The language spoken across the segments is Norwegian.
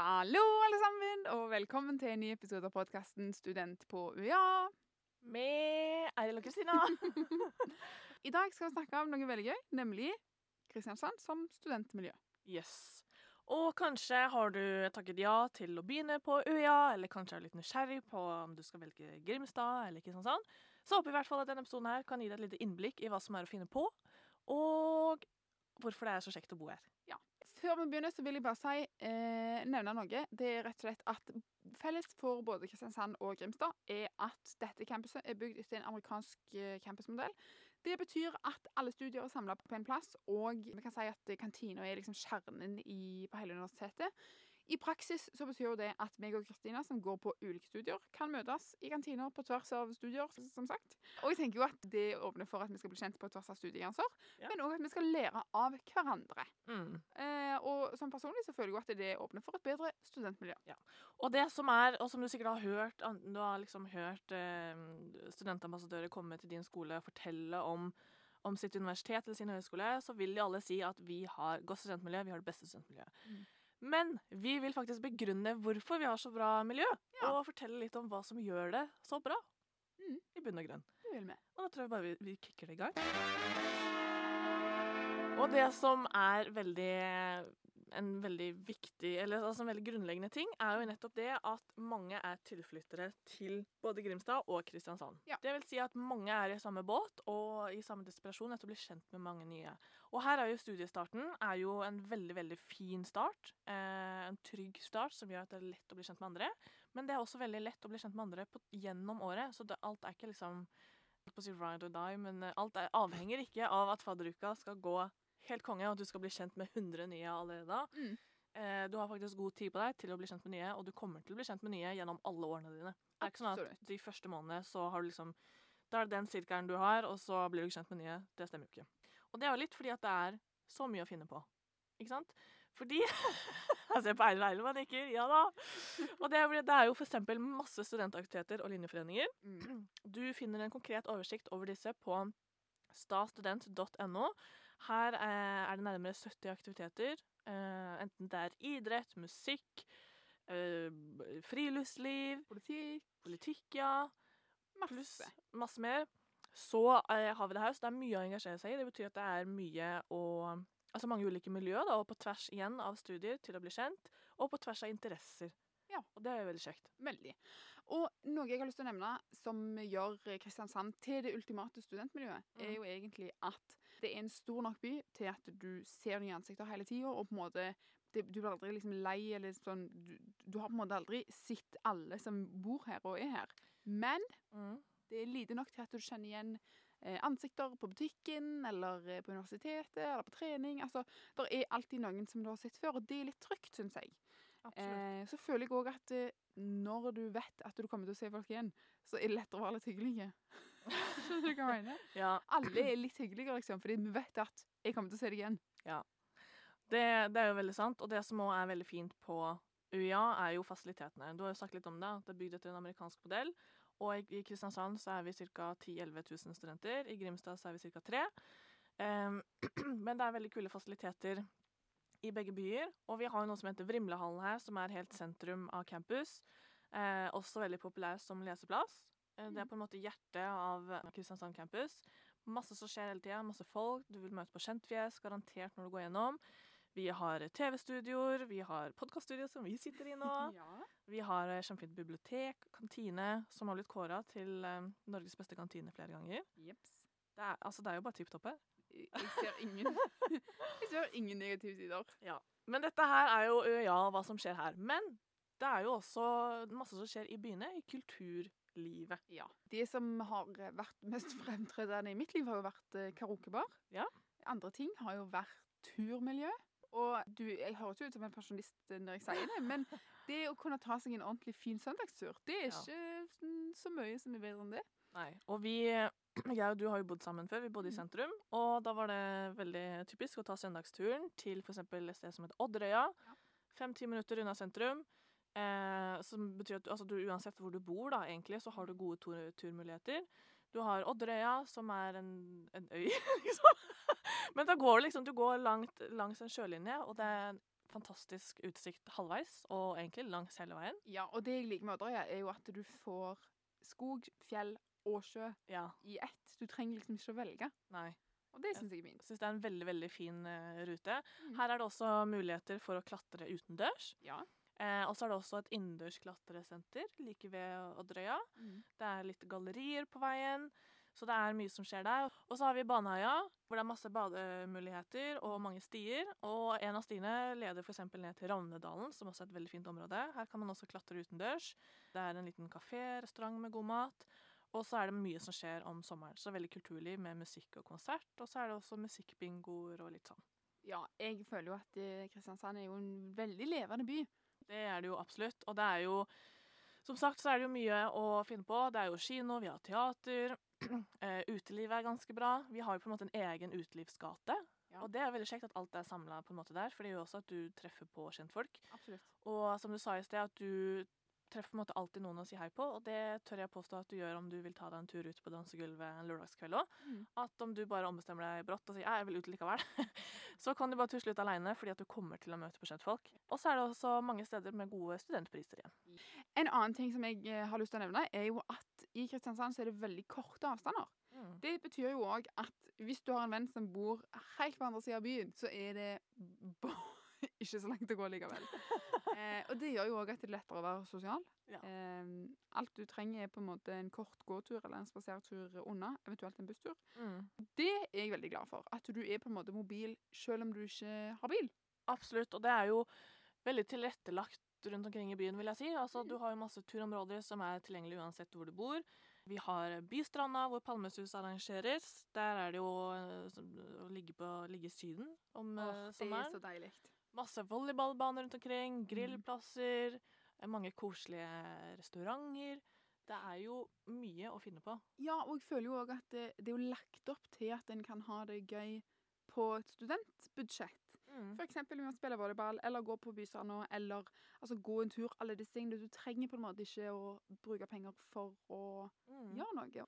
Hallo, alle sammen, og velkommen til en ny episode av podkasten Student på UiA. Med Eiril og Kristina. I dag skal vi snakke om noe veldig gøy, nemlig Kristiansand som studentmiljø. yes. Og kanskje har du takket ja til å begynne på UiA, eller kanskje er litt nysgjerrig på om du skal velge Grimstad eller Kristiansand. Så håper vi i hvert fall at denne episoden her kan gi deg et lite innblikk i hva som er å finne på, og hvorfor det er så kjekt å bo her. Før vi begynner, så vil jeg bare si, eh, nevne noe. Det er rett og slett at felles for både Kristiansand og Grimstad er at dette campuset er bygd etter en amerikansk eh, campusmodell. Det betyr at alle studier er samla på en plass, og vi kan si at kantina er liksom kjernen i, på hele universitetet. I praksis så betyr jo det at meg og Kristina, som går på ulike studier, kan møtes i kantiner på tvers av studier, som sagt. Og jeg tenker jo at det åpner for at vi skal bli kjent på tvers av studiegrenser, Ja. men òg at vi skal lære av hverandre. Mm. Eh, og som personlig så føler jeg jo at det åpner for et bedre studentmiljø. Ja. Og det som er, og som du sikkert har hørt, du har liksom hørt eh, studentambassadører komme til din skole og fortelle om, om sitt universitet eller sin høyskole, så vil de alle si at vi har godt studentmiljø, vi har det beste studentmiljøet. Mm. Men vi vil faktisk begrunne hvorfor vi har så bra miljø, Ja. og fortelle litt om hva som gjør det så bra. Mm. I bunn og grunn. Det vil med. Og da tror jeg bare vi, vi kicker det i gang. Og det som er veldig en veldig viktig, eller altså en veldig grunnleggende ting, er jo nettopp det at mange er tilflyttere til både Grimstad og Kristiansand. Ja. Det vil si at mange er i samme båt og i samme desperasjon etter å bli kjent med mange nye. Og her er jo studiestarten er jo en veldig, veldig fin start. Eh, en trygg start som gjør at det er lett å bli kjent med andre. Men det er også veldig lett å bli kjent med andre på, gjennom året, så det, alt er ikke liksom på å si ride or die, men eh, alt er, avhenger ikke av at fadderuka skal gå helt konge, og at du skal bli kjent med 100 nye allerede da. Mm. Eh, du har faktisk god tid på deg til å bli kjent med nye, og du kommer til å bli kjent med nye gjennom alle årene dine. Det er ikke sånn at de første månedene så har du liksom Da er det den sirkelen du har, og så blir du kjent med nye. Det stemmer jo ikke. Og det er jo litt fordi at det er så mye å finne på. Ikke sant? Fordi Jeg ser på Eiril Eiril, man nikker. Ja da. Og det er, det er jo eksempel masse studentaktiviteter og linjeforeninger. Mm. Du finner en konkret oversikt over disse på stastudent.no. Her eh, er det nærmere 70 aktiviteter. Eh, enten det er idrett, musikk, eh, friluftsliv, Politikk. politikk, ja, pluss masse mer. Så eh, har vi det her, så det er mye å engasjere seg i. Det betyr at det er mye å Altså mange ulike miljøer, da, og på tvers igjen av studier til å bli kjent, og på tvers av interesser. Ja. Og det er jo veldig kjekt. Veldig. Og noe jeg har lyst til å nevne som gjør Kristiansand til det ultimate studentmiljøet, er Mm. jo egentlig at det er en stor nok by til at du ser nye ansikter hele tida, og på en måte det, Du blir aldri liksom lei eller sånn du, du har på en måte aldri sett alle som bor her og er her. Men Mm. Det er lite nok til at du kjenner igjen eh, ansikter på butikken, eller eh, på universitetet, eller på trening. Altså, det er alltid noen som du har sett før, og det er litt trygt, syns jeg. Eh, så føler jeg òg at eh, når du vet at du kommer til å se folk igjen, så er det lettere å være litt hyggelige. Skjønner du hva jeg mener? Ja, Alle er litt hyggeligere, liksom, fordi vi vet at jeg kommer til å se deg igjen. Det, det er jo veldig sant, og det som også er veldig fint på UiA, er jo fasilitetene. Du har jo sagt litt om det, at det er bygd etter en amerikansk modell. Og i- Kristiansand så er vi ca. 10 000-11 000 studenter. I Grimstad så er vi ca. 3 um, Men det er veldig kule fasiliteter i begge byer. Og vi har jo noe som heter Vrimlehallen her, som er helt sentrum av campus. Eh, også veldig populær som leseplass. Eh, det er på en måte hjertet av Kristiansand campus. Masse som skjer hele tida, masse folk. Du vil møte på kjentfjes, garantert når du går gjennom. Vi har TV-studioer, vi har podkaststudio som vi sitter i nå. Ja. Vi har eh, kjempefint bibliotek, kantine, som har blitt kåra til um, Norges beste kantine flere ganger. Jeps. Det er, altså, det er jo bare tipp topp her. Jeg ser ingen Jeg ser ingen negative sider. Men dette her er jo ja, hva som skjer her. Men det er jo også masse som skjer i byene, i kulturlivet. Ja. Det som har vært mest fremtredende i mitt liv, har jo vært eh, karaokebar. Ja. Andre ting har jo vært turmiljø. Og du, jeg høres jo ut som en pensjonist når jeg sier det, men det å kunne ta seg en ordentlig fin søndagstur, det er ikke ja. så mye som er bedre enn det. Nei. Og vi, jeg og du har jo bodd sammen før. Vi bodde i Mm. sentrum. Og da var det veldig typisk å ta søndagsturen til f.eks. et sted som heter Odderøya. Ja. Fem-ti minutter unna sentrum. Eh, som betyr at du, altså du, uansett hvor du bor, da, egentlig, så har du gode tur turmuligheter. Du har Odderøya, som er en, en øy, liksom. Men da går du liksom Du går langt langs en sjølinje, og det er en fantastisk utsikt halvveis, og egentlig langs hele veien. Ja, og det jeg liker med Odderøya, er jo at du får skog, fjell og sjø Ja, i ett. Du trenger liksom ikke å velge. nei. Og det syns jeg er fint. Syns det er en veldig, veldig fin uh, rute. Mm. Her er det også muligheter for å klatre utendørs. Ja. Eh, og så er det også et innendørs klatresenter like ved Odderøya. Mm. Det er litt gallerier på veien, så det er mye som skjer der. Og så har vi Baneheia, hvor det er masse bademuligheter og mange stier. Og en av stiene leder f.eks. ned til Ravnedalen, som også er et veldig fint område. Her kan man også klatre utendørs. Det er en liten kafé, restaurant med god mat. Og så er det mye som skjer om sommeren. Så veldig kulturliv med musikk og konsert. Og så er det også musikkbingoer og litt sånn. ja, jeg føler jo at eh, Kristiansand er jo en veldig levende by. Det er det jo absolutt. Og det er jo Som sagt så er det jo mye å finne på. Det er jo kino, vi har teater. eh, utelivet er ganske bra. Vi har jo på en måte en egen utelivsgate. Ja. Og det er veldig kjekt at alt er samla der, for det gjør også at du treffer på kjentfolk. Absolutt. Og som du sa i sted, at du treffer på en måte alltid noen å si hei på, og det tør jeg påstå at du gjør om du vil ta deg en tur ut på dansegulvet en lørdagskveld òg. Mm. At om du bare ombestemmer deg brått og sier jeg vil ut likevel, så kan du bare tusle ut aleine fordi at du kommer til å møte på kjentfolk. Og så er det også mange steder med gode studentpriser igjen. En annen ting som jeg eh, har lyst til å nevne, er jo at i Kristiansand så er det veldig korte avstander. Det betyr jo òg at hvis du har en venn som bor helt på andre sida av byen, så er det ba- ikke så langt å gå likevel. Eh, og det gjør jo òg at det er lettere å være sosial. Ja. Eh, alt du trenger, er på en måte en kort gåtur eller en spasertur unna, eventuelt en busstur. Mm. Det er jeg veldig glad for. At du er på en måte mobil selv om du ikke har bil. Absolutt, og det er jo veldig tilrettelagt rundt omkring i byen, vil jeg si. Altså, du har jo masse turområder som er tilgjengelige uansett hvor du bor. Vi har Bystranda, hvor Palmesus arrangeres. Der er det jo eh, å ligge, på, ligge i Syden om eh, det er så deilig. Masse volleyballbaner rundt omkring, Mm. grillplasser, eh, mange koselige restauranter. Det er jo mye å finne på. Ja, og jeg føler jo òg at det, det er jo lagt opp til at en kan ha det gøy på et studentbudsjett. Mm. For eksempel med å spille volleyball, eller gå på Bysanda eller altså, gå en tur. Alle disse tingene. Du trenger på en måte ikke å bruke penger for å Mm. gjøre noe.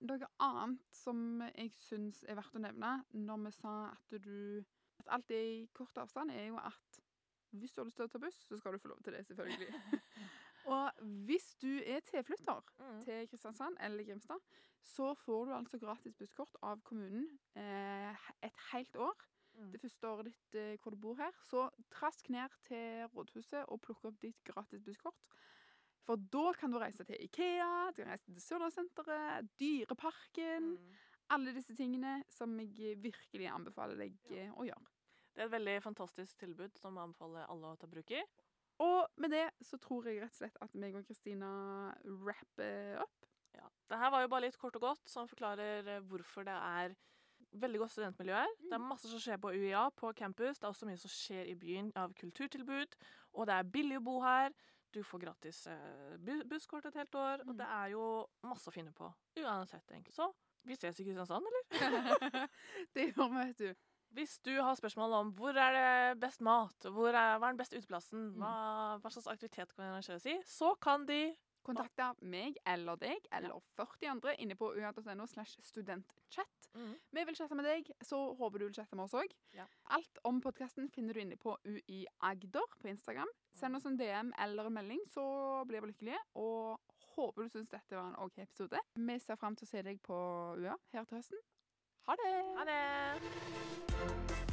Noe annet som jeg syns er verdt å nevne når vi sa at du At alt er i kort avstand, er jo at hvis du har lyst til å ta buss, så skal du få lov til det, selvfølgelig. og hvis du er tilflytter Mm. til Kristiansand eller Grimstad, så får du altså gratis busskort av kommunen eh, et helt år. Mm. Det første året ditt eh, hvor du bor her. Så trask ned til rådhuset og plukk opp ditt gratis busskort. For da kan du reise til Ikea, du kan reise til Sørlandssenteret, Dyreparken. Mm. Alle disse tingene som jeg virkelig anbefaler deg eh, å gjøre. Det er et veldig fantastisk tilbud som jeg anbefaler alle å ta bruk i. Og med det så tror jeg rett og slett at meg og Kristina rapper opp. Ja. Det her var jo bare litt kort og godt, som forklarer eh, hvorfor det er veldig godt studentmiljø her. Det er masse som skjer på UiA, på campus. Det er også mye som skjer i byen av kulturtilbud. Og det er billig å bo her. Du får gratis eh, bu busskort et helt år. Og Mm. det er jo masse å finne på. Uansett, egentlig. Så vi ses i Kristiansand, eller? det gjør vi, vet du. Hvis du har spørsmål om hvor er det best mat, hvor er, hva er den beste uteplassen, Mm. hva, hva slags aktivitet kan vi arrangere i, så kan de Kontakte meg eller deg eller 40 andre inne på ua.no slash studentchat. Vi vil chatte med deg, så håper du vil chatte med oss òg. Ja. Alt om podkasten finner du inne på UiAgder på Instagram. Send oss en DM eller en melding, så blir vi lykkelige. Og håper du syns dette var en OK episode. Vi ser fram til å se deg på UA her til høsten. Ha det! Ha det!